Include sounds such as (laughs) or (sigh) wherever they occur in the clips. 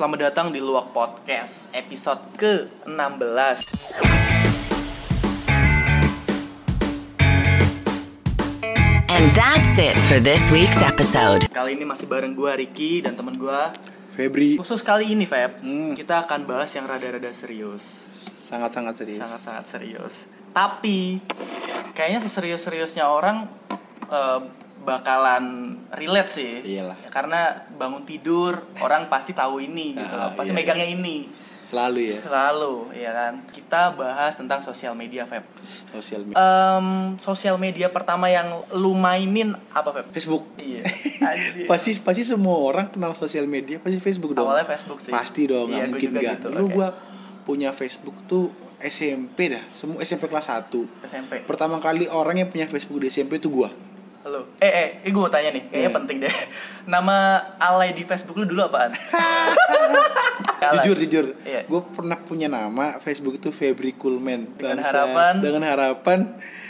Selamat datang di Luak Podcast episode ke-16 And that's it for this week's episode. Kali ini masih bareng gue Ricky dan temen gue Febri Khusus kali ini Feb Hmm. Kita akan bahas yang rada-rada serius sangat-sangat serius. Sangat-sangat serius Tapi Kayaknya seserius-seriusnya orang eh, Bakalan relate sih Iyalah. Ya, Karena bangun tidur Orang pasti tahu ini gitu loh. Pasti iya. megangnya ini Selalu ya Selalu ya kan Kita bahas tentang sosial media Feb sosial media. Em, Sosial media pertama yang lu mainin apa Feb? Facebook. Iya. (laughs) Anjir. Pasti pasti semua orang kenal sosial media pasti Facebook dong. Awalnya Facebook sih. Pasti dong, Iya, mungkin juga nggak. gitu, Lu oke. gua punya Facebook tuh SMP dah, semua SMP kelas 1 SMP. Pertama kali orang yang punya Facebook di SMP tuh gua. Halo. Eh eh, eh gue mau tanya nih, kayaknya Iya. penting deh. (laughs) Nama alay di Facebook lu dulu apaan? (laughs) Jujur jujur, Iya. gue pernah punya nama Facebook itu Febri Coolman. Dengan Bangsa. harapan- dengan harapan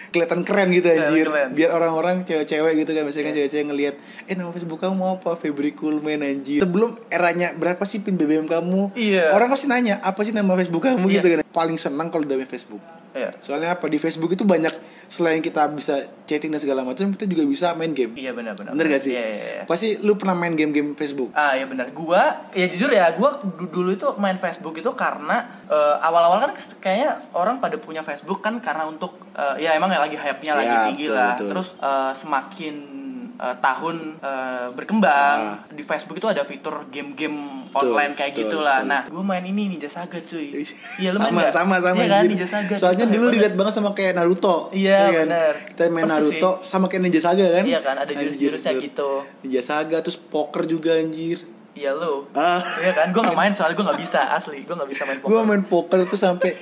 kelihatan keren gitu anjir. keren. Biar orang-orang cewek-cewek gitu kan biasanya kan Iya. cewek-cewek ngelihat, "Eh nama Facebook kamu mau apa? Febri Coolman anjir." Sebelum eranya berapa sih pin BBM kamu? Iya. Orang pasti nanya, "Apa sih nama Facebook kamu?" Iya. gitu kan. Paling senang kalau udah main Facebook. Iya. Soalnya apa? Di Facebook itu banyak selain kita bisa chatting dan segala macam, kita juga bisa main game. Iya benar benar. Bener gak sih? Iya, iya, iya. Pasti lu pernah main game-game Facebook. Ah ya benar. Gua ya jujur ya, gua du- dulu itu main Facebook itu karena eh, awal-awal kan kayaknya orang pada punya Facebook kan karena untuk eh, ya emang ya lagi hype-nya lagi Ya, tinggi betul, lah. betul. Terus eh, semakin eh, tahun eh, berkembang Ah. di Facebook itu ada fitur game-game online kayak betul, gitulah. Nah, gua main ini Ninja Saga cuy. (laughs) Iya lu main sama, nggak? sama sama Iya kan. Ninja Saga. Soalnya dulu dilihat banget sama kayak Naruto. Iya, kan? bener. Kita main Persis Naruto sama kayak Ninja Saga kan? Iya kan, ada jurus-jurusnya gitu. Ninja Saga terus poker juga anjir. Iya lu. Ah, Iya kan, gua nggak main soalnya gua nggak bisa asli, gua nggak bisa main poker. gua main poker tuh sampai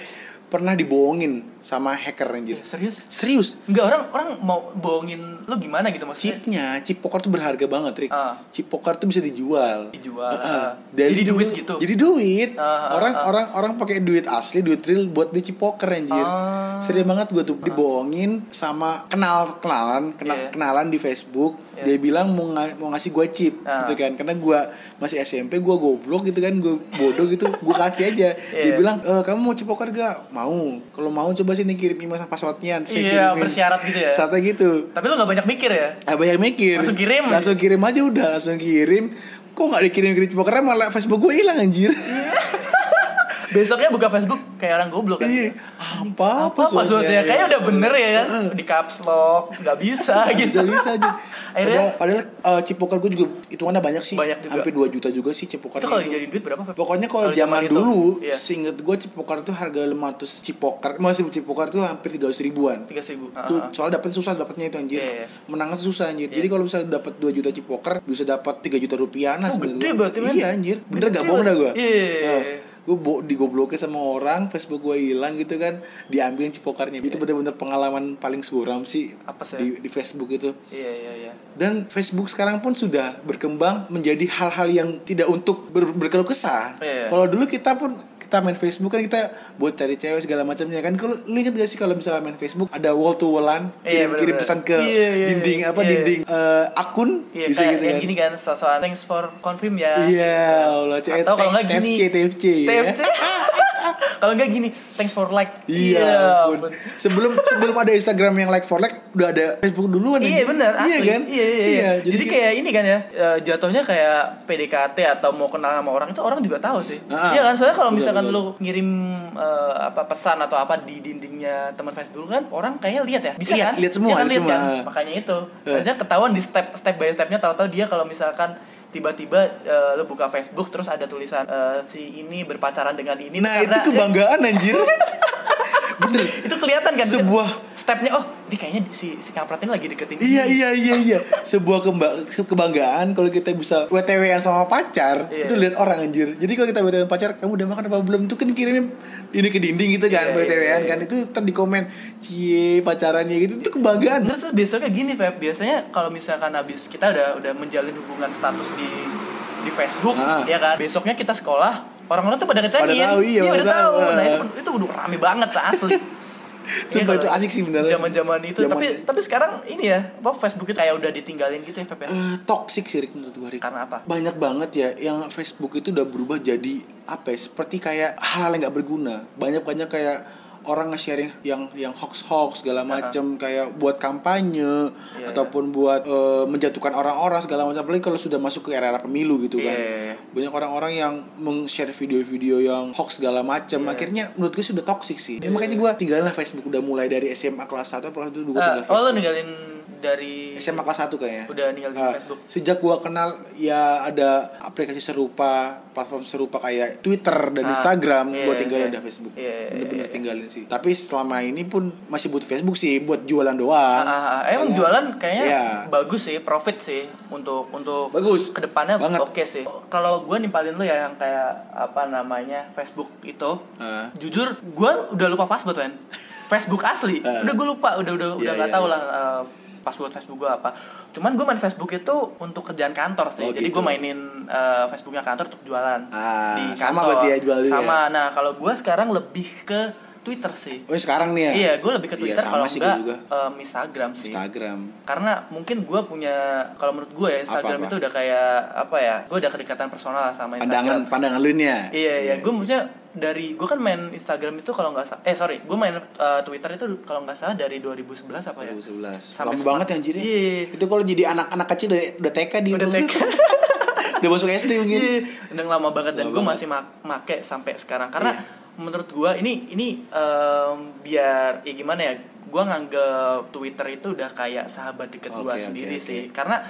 pernah dibohongin sama hacker anjir. Iya, serius? Serius. Enggak orang orang mau bohongin lu gimana gitu maksudnya? Chipnya, chip poker tuh berharga banget, Rick. Ah. Chip poker tuh bisa dijual. Dijual. Dari Jadi duit gitu. Jadi duit. Ah, ah, orang ah. orang orang pakai duit asli, duit real buat beli chip poker anjir. Ah. Sering banget gue tuh dibohongin sama kenal kenalan, kenal Iya. kenalan di Facebook. Iya. Dia bilang mau nga- mau ngasih gue chip Ah. gitu kan. Karena gue masih SMP, gue goblok gitu kan, gue bodoh gitu, gue kasih aja. (laughs) Dia Iya. bilang, e, "Kamu mau chip poker gak?" Mau. Kalau mau coba sini kirim email sama passwordnya. Saya Iya, kirimin. bersyarat gitu ya. Syaratnya gitu. Tapi lu nggak banyak mikir ya? Ah, banyak mikir. Langsung kirim. Langsung kirim aja udah, langsung kirim. Kok nggak dikirim-kirim pokernya malah Facebook gue hilang anjir. (laughs) Besoknya buka Facebook kayak orang goblok kan. Iya. Apa Apa passwordnya? Kayaknya udah bener ya kan? Di caps lock, nggak bisa bisa gitu. bisa aja. (laughs) Akhirnya- padahal, padahal uh, chip poker gue juga hitungannya banyak sih. Banyak juga. Hampir 2 juta juga sih chip poker Itu kalau dijadiin duit berapa? Pokoknya kalau zaman itu, dulu, iya. seinget gue chip poker tuh harga 500 chip poker, masih chip poker tuh hampir 300 ribuan. Tiga ribu. Tuh, soalnya dapet susah dapetnya itu anjir. Iya, iya. Menangnya susah anjir. Iya. Jadi kalau misalnya dapat 2 juta chip poker, bisa dapat 3 juta rupiah nah Oh, sebenarnya. berarti. Iya anjir. Bener gak bohong dah gue. Iya. Gue bo digobloknya sama orang, Facebook gue hilang gitu kan, diambilin chip pokernya. Itu bener-bener pengalaman paling suram sih Apa sih? di, di Facebook itu. Iya iya iya. Dan Facebook sekarang pun sudah berkembang menjadi hal-hal yang tidak untuk ber berkeluh kesah. Iya. Kalau dulu kita pun kita main Facebook kan kita buat cari cewek segala macamnya kan. Kalau lu inget gak sih kalau misalnya main Facebook ada wall to wallan Iya, kirim, kirim pesan ke Iya, iya, dinding apa dinding eh, akun Iya bisa kayak gitu kan. gini kan sosokan thanks for confirm ya. Iya, Allah cewek Atau kalau nggak gini, TFC TFC ya. TFC. (laughs) kalau nggak gini thanks for like. Iya, ampun. Sebelum sebelum ada Instagram yang like for like udah ada Facebook duluan Iya benar Iya asli. kan? Iya, iya, iya. Jadi, Jadi, kayak ini kan ya eh, jatuhnya kayak PDKT atau mau kenal sama orang itu orang juga tahu sih. Ah, iya kan soalnya kalau misalkan betul. lu ngirim eh, apa pesan atau apa di dindingnya teman Facebook kan orang kayaknya lihat ya. Bisa Lihat, kan? lihat semua, Iya kan, lihat semua. kan? Makanya itu. Eh. Harusnya ketahuan di step step by stepnya tahu-tahu dia kalau misalkan tiba-tiba eh, lu buka Facebook terus ada tulisan eh, si ini berpacaran dengan ini nah itu karena- kebanggaan (laughs) anjir. Bener. itu kelihatan kan Sebuah- stepnya oh ini kayaknya si si kampret ini lagi deketin Iya ini. iya iya iya sebuah kemba- kebanggaan kalau kita bisa WTW-an sama pacar Iya. itu lihat orang anjir jadi kalau kita WTW pacar kamu udah makan apa belum itu kan kirimnya ini ke dinding gitu kan Iya, iya, WTW-an iya. kan itu ntar di komen cie pacarannya gitu itu kebanggaan Terus besoknya gini Feb, biasanya kalau misalkan habis kita udah udah menjalin hubungan status di di Facebook, Ah. ya kan. Besoknya kita sekolah, orang-orang tuh pada ngecengin. Pada tahu, iya, pada pada tahu. tahu, Nah, ah. itu itu udah rame banget asli. (laughs) Sumpah itu asik sih beneran. Zaman-zaman itu tapi tapi sekarang ini ya, apa Facebook itu kayak udah ditinggalin gitu ya, Feb ya. Eh, toxic sih Rick, menurut gue Rick. Karena apa? banyak banget ya yang Facebook itu udah berubah jadi apa ya seperti kayak hal-hal yang nggak berguna banyak banyak kayak orang nge-sharing yang yang hoax hoax segala macam kayak buat kampanye Iya, ataupun buat eh, menjatuhkan orang-orang segala macam apalagi kalau sudah masuk ke era-era pemilu gitu kan. Iya, iya. banyak orang-orang yang meng-share video-video yang hoax segala macam Iya. akhirnya menurut gue sudah toxic sih. Ya, makanya gue tinggalin lah Facebook. Udah mulai dari SMA kelas 1 kelas 2 gue Ah, tinggal oh lu Facebook ninggalin dari SMA kelas 1 kayaknya udah ninggalin Ah, Facebook. sejak gua kenal ya ada aplikasi serupa, platform serupa kayak Twitter dan Ah, Instagram, iya, gua tinggalin iya. ada Facebook. Iya, iya, Bener-bener iya. tinggalin sih. Tapi selama ini pun masih butuh Facebook sih buat jualan doang. ah, ah. emang Soalnya- jualan kayaknya Iya. bagus sih, profit sih untuk untuk Bagus. ke depannya Banget. oke sih. Kalau gue nimpalin lu ya yang kayak apa namanya Facebook itu, Ah. jujur gue udah lupa password men. (laughs) Facebook asli, Ah. udah gue lupa, udah udah udah Iya, nggak iya, tahu iya. lah eh, password Facebook gue apa. Cuman gue main Facebook itu untuk kerjaan kantor sih. Oh, Jadi gitu. gue mainin eh, Facebooknya kantor untuk jualan Ah, di sama kantor. berarti ya jual Sama. Nah kalau gue sekarang lebih ke Twitter sih. Oh, sekarang nih ya. Iya, gue lebih ke Iya, Twitter sama kalau enggak juga. em, Instagram sih. Instagram. Karena mungkin gue punya, kalau menurut gue ya Instagram Apa-apa? itu udah kayak apa ya? Gue udah kedekatan personal lah sama Instagram. Pandangan pandangan lu nih ya. Iya iya, gue maksudnya dari gue kan main Instagram itu kalau nggak salah, eh sorry, gue main eh, Twitter itu kalau nggak salah dari 2011 apa ya? 2011. Sampai Lama banget ya anjir. ya. Iya. Itu kalau jadi anak-anak kecil udah, udah TK di Udah itu. TK. (laughs) (laughs) udah masuk SD mungkin. Iya, udah lama banget dan gue masih ma- make sampai sekarang karena Iya. menurut gue ini ini em, biar ya gimana ya gue nganggep Twitter itu udah kayak sahabat deket gue Oke, oke, sendiri oke. sih karena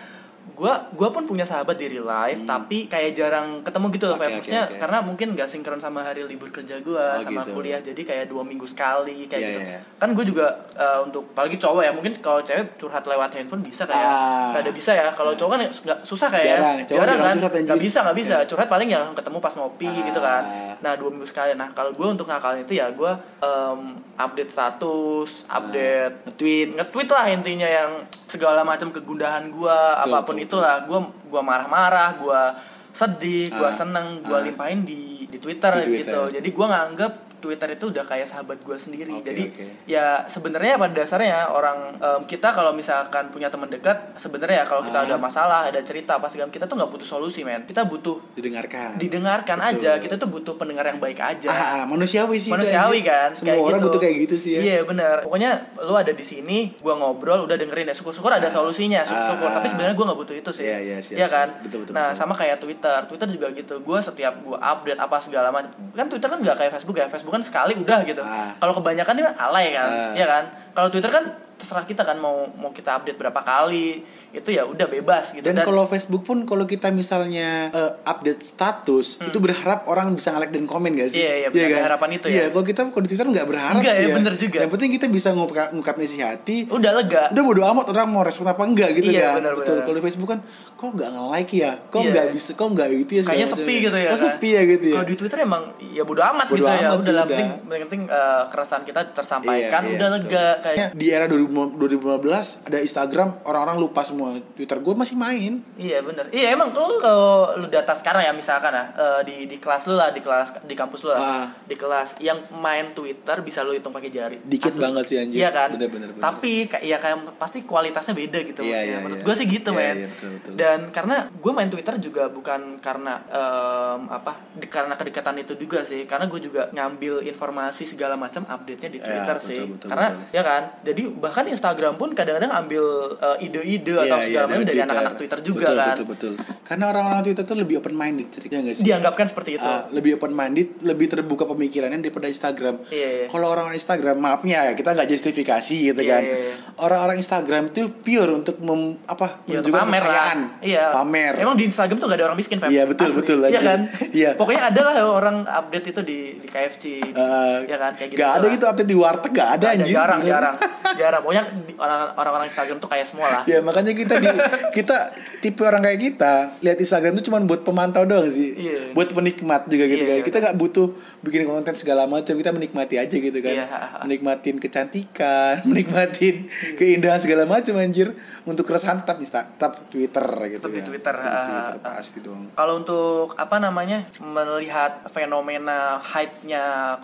gue gua pun punya sahabat di real life Hmm. tapi kayak jarang ketemu gitu loh Oke, Feb. oke, Maksudnya oke. karena mungkin gak sinkron sama hari libur kerja gue Oh, sama gitu. kuliah jadi kayak dua minggu sekali kayak Iya, gitu iya, iya. kan gue juga eh, untuk apalagi cowok ya mungkin kalau cewek curhat lewat handphone bisa kayak Ah. ada bisa ya kalau cowok kan nggak susah kayak Jarang, cowok jarang kan curhat, nggak bisa nggak bisa curhat paling yang ketemu pas ngopi Ah. gitu kan nah dua minggu sekali nah kalau gue untuk ngakalin itu ya gue em, update status update Nge-tweet. nge-tweet lah intinya yang segala macam kegundahan gue apa pun betul, itulah gue gua marah-marah gue sedih gue Ah. seneng gue Ah. limpahin di di Twitter, Di Twitter. gitu jadi gue nganggep Twitter itu udah kayak sahabat gue sendiri Oke, jadi oke. ya sebenarnya pada dasarnya orang em, kita kalau misalkan punya teman dekat sebenarnya ya kalau kita Ah. ada masalah ada cerita apa segala kita tuh nggak butuh solusi men kita butuh Didengarkan. didengarkan Betul. aja kita tuh butuh pendengar yang baik aja Ah, ah, manusiawi sih manusiawi anjir. kan Semua kayak orang gitu. butuh kayak gitu sih ya. iya benar pokoknya lu ada di sini gua ngobrol udah dengerin ya syukur-syukur ada Ah. solusinya syukur-syukur Ah. tapi sebenarnya gua nggak butuh itu sih Iya, iya, siap, Iya siap. kan Betul, betul, nah betul. sama kayak Twitter Twitter juga gitu gua setiap gua update apa segala macam kan Twitter kan nggak kayak Facebook ya Facebook kan sekali udah gitu Ah. kalau kebanyakan ini kan alay kan Ah. Iya kan kalau Twitter kan terserah kita kan mau mau kita update berapa kali itu ya udah bebas gitu Dan kalau Facebook pun kalau kita misalnya eh, update status itu berharap orang bisa nge-like dan komen gak sih? Hmm. Iya, iya, benar. Ada harapan itu ya. Iya, kalau kita kalau di Twitter nggak berharap Enggak sih ya, ya. bener juga. Yang penting kita bisa ngungkap ngungkapin isi hati. udah lega Udah bodo amat orang mau respon apa enggak gitu Iya, kan. benar, Betul. benar. Kalau di Facebook kan kok nggak nge-like ya? Kok Iya. nggak bisa? Kok nggak gitu ya? kayaknya sepi gitu ya Kok kan? sepi ya gitu ya. Kalau di Twitter emang ya bodo amat Bodo gitu ya. amat Udah sih, lah, udah. penting penting, eh, keresahan kita tersampaikan, Iya, iya, udah betul. lega kayak Kayaknya di era 2000 2015 ada Instagram orang-orang lupa semua. Twitter gue masih main. Iya bener. Iya emang lu kalau lu data sekarang ya misalkan ya eh, di di kelas lu lah di kelas di kampus lu lah Ah. di kelas yang main Twitter bisa lu hitung pakai jari. Dikit Asli. banget sih anjir. Iya kan. Bener, bener, bener. Tapi kayak ya kayak pasti kualitasnya beda gitu Iya, maksudnya. iya, Menurut iya. gue sih gitu Iya, men. iya, betul, betul. Dan karena gue main Twitter juga bukan karena em, apa di- karena kedekatan itu juga sih. Karena gue juga ngambil informasi segala macam update-nya di Iya, Twitter betul, sih. betul, karena betul. ya kan. Jadi bahkan Instagram pun kadang-kadang ambil eh, ide-ide Iya, atau iya, segala macam dari anak-anak Twitter juga betul, kan. Betul, betul, Karena orang-orang Twitter tuh lebih open minded, ya nggak sih? dianggapkan seperti itu. Ah, lebih open minded, lebih terbuka pemikirannya daripada Instagram. Iya, iya. Kalau orang-orang Instagram, maafnya ya kita nggak justifikasi gitu Iya, kan. iya, iya. Orang-orang Instagram itu pure untuk mem, apa? Ya, untuk menunjukkan pamer lah. kekayaan. Iya. Pamer. Emang di Instagram tuh gak ada orang miskin, Feb. Iya, betul, Asli. betul, Iya anjir. kan? Iya. Pokoknya ada lah orang update itu di di KFC. Di, Eh, ya kan? Kayak gitu. Gak ada lah. gitu update di warteg gak ada Nggak anjir. Jarang, jarang. (laughs) jarang. Pokoknya di- orang- orang-orang Instagram tuh kayak semua lah. Ya makanya kita di (laughs) kita tipe orang kayak kita lihat Instagram itu cuma buat pemantau doang sih, Iya. buat penikmat juga gitu Iya, kan. iya. Kita nggak butuh bikin konten segala macam, kita menikmati aja gitu kan, Iya. menikmatin kecantikan, (laughs) menikmatin keindahan segala macam anjir. Untuk keresahan tetap Insta, tetap Twitter gitu Tetap di ya. Twitter, Tetap di Twitter pasti dong. Kalau untuk apa namanya melihat fenomena hype-nya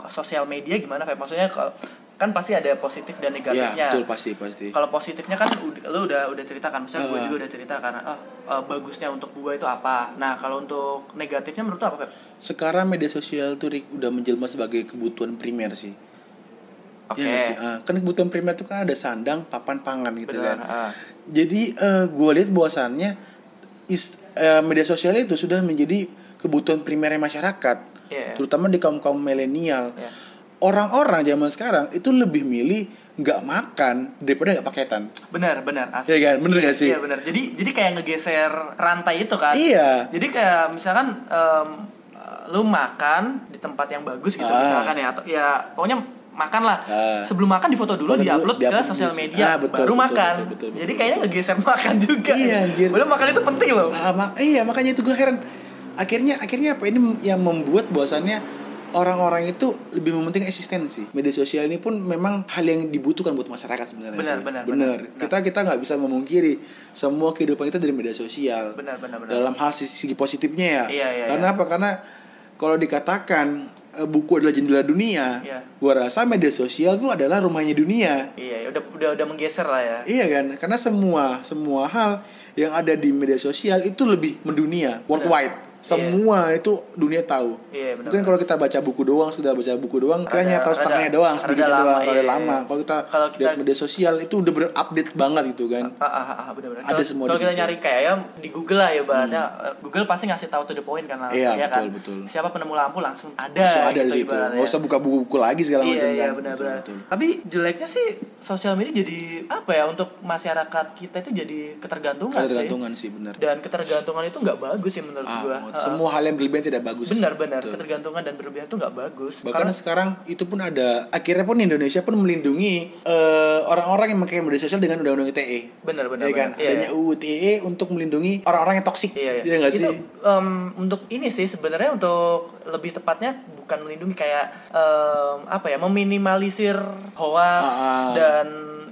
sosial media gimana Feb? Maksudnya kalau kan pasti ada positif dan ya negatifnya betul pasti pasti kalau positifnya kan lu udah udah ceritakan misalnya gue Uh. juga udah cerita karena oh eh, bagusnya untuk gue itu apa nah kalau untuk negatifnya menurut lu apa sekarang media sosial tuh Rick, udah menjelma sebagai kebutuhan primer sih oke Iya nggak sih? Ah, kan kebutuhan primer itu kan ada sandang papan pangan gitu benar kan ah. jadi gue lihat bahwasannya is- eh, media sosial itu sudah menjadi kebutuhan primernya masyarakat Iya. terutama di kaum kaum milenial Iya. Orang-orang zaman sekarang itu lebih milih nggak makan daripada nggak paketan. Benar benar asli. Iya kan? Bener nggak sih? iya benar. Jadi jadi kayak ngegeser rantai itu kan? Iya. Jadi kayak misalkan em, lu makan di tempat yang bagus gitu Ah. misalkan ya atau ya pokoknya makan lah. Ah. sebelum makan difoto dulu Foto dulu, diupload ke diupload sosial di- media Ah, betul, baru betul, makan. betul, betul, betul, jadi kayaknya ngegeser makan juga. Iya, anjir. Padahal makan itu penting loh. Ah, mak- iya makanya itu gue heran. Akhirnya akhirnya apa? Ini yang membuat bahwasannya orang-orang itu lebih mementingkan eksistensi. Media sosial ini pun memang hal yang dibutuhkan buat masyarakat sebenarnya Benar, benar, benar. benar. kita kita nggak bisa memungkiri semua kehidupan kita dari media sosial. Benar benar benar. Dalam hal sisi positifnya ya. Iya, iya, karena apa? Karena kalau dikatakan eh, buku adalah jendela dunia Iya. gua rasa media sosial itu adalah rumahnya dunia. Iya ya udah udah udah menggeser lah ya. Iya kan? Karena semua semua hal yang ada di media sosial itu lebih mendunia, worldwide. Semua itu dunia tahu. iya benar Mungkin kalau kita baca buku doang, sudah baca buku doang, kita Rada- tahu rada- setengahnya doang, rada sedikitnya lama, doang, iya, rada iya. lama. Kalau kita, kita- lihat media sosial itu udah berupdate banget gitu kan. Ah, ah, ah, ah, benar-benar. Ada Kalau- semua Kalau kita situ. Hmm. nyari kayak ya di Google lah ya ibaratnya eh, Google pasti ngasih tahu to the point kan langsung Iya, ya kan. betul, betul. Siapa penemu lampu langsung ada. Langsung ada gitu di situ. ibaratnya. Nggak usah buka buku-buku lagi segala Iya macam iya kan. benar-benar. Betul, betul. Tapi jeleknya sih sosial media jadi apa ya untuk masyarakat kita itu jadi ketergantungan, Ada sih. tergantungan sih benar. Dan ketergantungan itu nggak bagus sih menurut Ah, gua. Mau- semua hal yang berlebihan tidak bagus. Benar-benar ketergantungan dan berlebihan itu nggak bagus. Bahkan Karena- sekarang itu pun ada akhirnya pun Indonesia pun melindungi eh, orang-orang yang memakai media sosial dengan undang-undang ITE. benar-benar. Iya kan? benar. Iya, Adanya iya. UU ITE untuk melindungi orang-orang yang toksik. Iya, iya. Nggak sih? Itu em, untuk ini sih sebenarnya untuk lebih tepatnya bukan melindungi kayak em, apa ya meminimalisir hoax Ah, ah. dan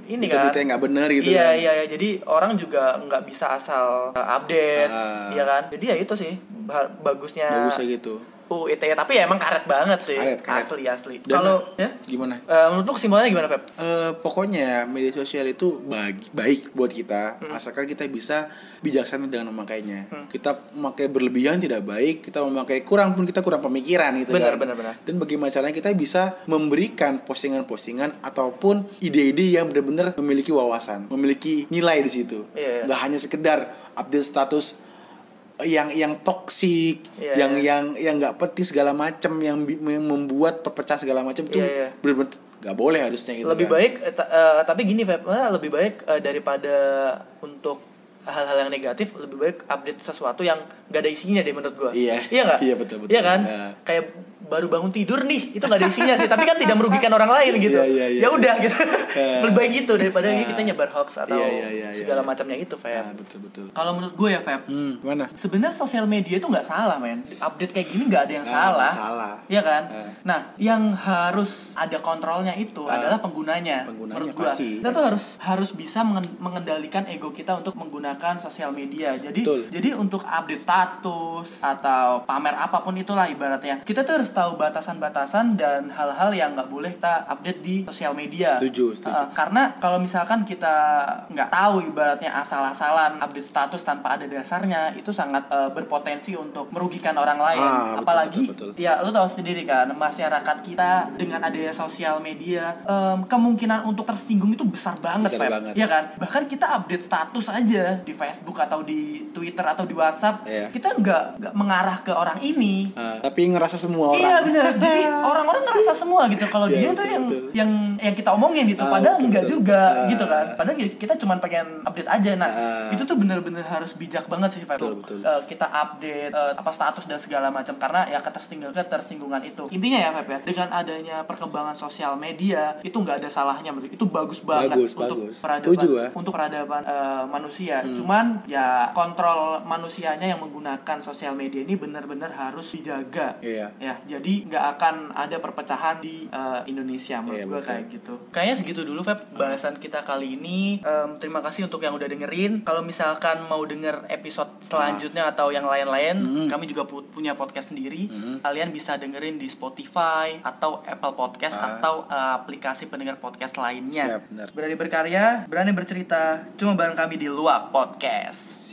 ini kan. Berita-berita yang nggak benar gitu iya, kan. iya iya jadi orang juga nggak bisa asal uh, update, Ah. iya kan? Jadi ya itu sih ba- bagusnya Bagusnya gitu. UU ITE tapi ya emang karet banget sih. Karet, karet. Asli asli. Kalau ya Gimana? menurut lu kesimpulannya gimana, Pep? Eh, pokoknya media sosial itu bagi, baik buat kita asalkan kita bisa bijaksana dengan memakainya. Hmm. Kita memakai berlebihan tidak baik, kita memakai kurang pun kita kurang pemikiran gitu Benar, kan. benar, benar. Dan bagaimana caranya kita bisa memberikan postingan-postingan ataupun ide-ide yang benar-benar memiliki wawasan, memiliki nilai di situ. Iya, iya. Nggak hanya sekedar update status yang yang toksik, Iya, yang iya. yang yang nggak segala macam, yang, yang membuat perpecah segala macam tuh Iya, iya. benar-benar nggak boleh harusnya gitu. lebih kan. baik eh, tapi gini Feb eh, lebih baik eh, daripada untuk hal-hal yang negatif lebih baik update sesuatu yang gak ada isinya deh menurut gua Iya. iya Iya, betul, betul. iya kan Iya. kayak baru bangun tidur nih itu gak ada isinya sih tapi kan tidak merugikan orang lain gitu Iya, iya, iya. ya udah gitu (laughs) Iya. lebih baik gitu daripada Iya. kita nyebar hoax atau Iya, iya, iya, iya, segala iya. macamnya itu Feb Ah, betul betul. kalau menurut gue ya Feb Hmm, mana? sebenarnya sosial media itu nggak salah men update kayak gini nggak ada yang Ah, salah salah. Iya kan? Eh. Nah, yang harus ada kontrolnya itu Ah. adalah penggunanya. Penggunanya menurut gua. pasti. Kita tuh harus harus bisa mengen- mengendalikan ego kita untuk menggunakan sosial media. Jadi Betul. jadi untuk update status atau pamer apa pun itulah ibaratnya. Kita tuh harus tahu batasan-batasan dan hal-hal yang nggak boleh kita update di sosial media. Setuju, setuju. Uh, karena kalau misalkan kita nggak tahu ibaratnya asal-asalan update status tanpa ada dasarnya itu sangat uh, berpotensi untuk merugikan orang lain. Ah, betul, Apalagi betul, betul. ya lu tahu sendiri kan masyarakat kita dengan adanya sosial media em, kemungkinan untuk tersinggung itu besar banget Besar Pep. banget. Iya kan bahkan kita update status aja di Facebook atau di Twitter atau di WhatsApp Iya. kita nggak nggak mengarah ke orang ini Ah, tapi ngerasa semua orang. Iya benar. (laughs) Jadi orang-orang ngerasa semua gitu kalau Iya, dia betul, tuh yang betul. yang yang kita omongin gitu. Ah, Padahal betul, enggak betul. juga Ah. gitu kan. Padahal ya kita cuma pengen update aja. Nah, Ah. itu tuh bener-bener harus bijak banget sih Pak. Betul, betul. Eh, kita update eh, apa status dan segala macam karena ya ketersinggungan ketersinggungan itu. Intinya ya Feb ya, dengan adanya perkembangan sosial media itu nggak ada salahnya itu bagus banget Bagus, untuk bagus. peradaban Setuju, ya. untuk peradaban eh, manusia. Hmm. Cuman ya kontrol manusianya yang menggunakan sosial media ini benar-benar harus dijaga Iya. ya jadi jadi nggak akan ada perpecahan di eh, Indonesia menurut Iya, gue betul. kayak gitu kayaknya segitu dulu Feb bahasan kita kali ini Em, terima kasih untuk yang udah dengerin kalau misalkan mau denger episode selanjutnya atau yang lain-lain Hmm. kami juga pu- punya podcast sendiri Hmm. kalian bisa dengerin di Spotify atau Apple Podcast Ah. atau eh, aplikasi pendengar podcast lainnya Siap, berani berkarya berani bercerita cuma bareng kami di luar podcast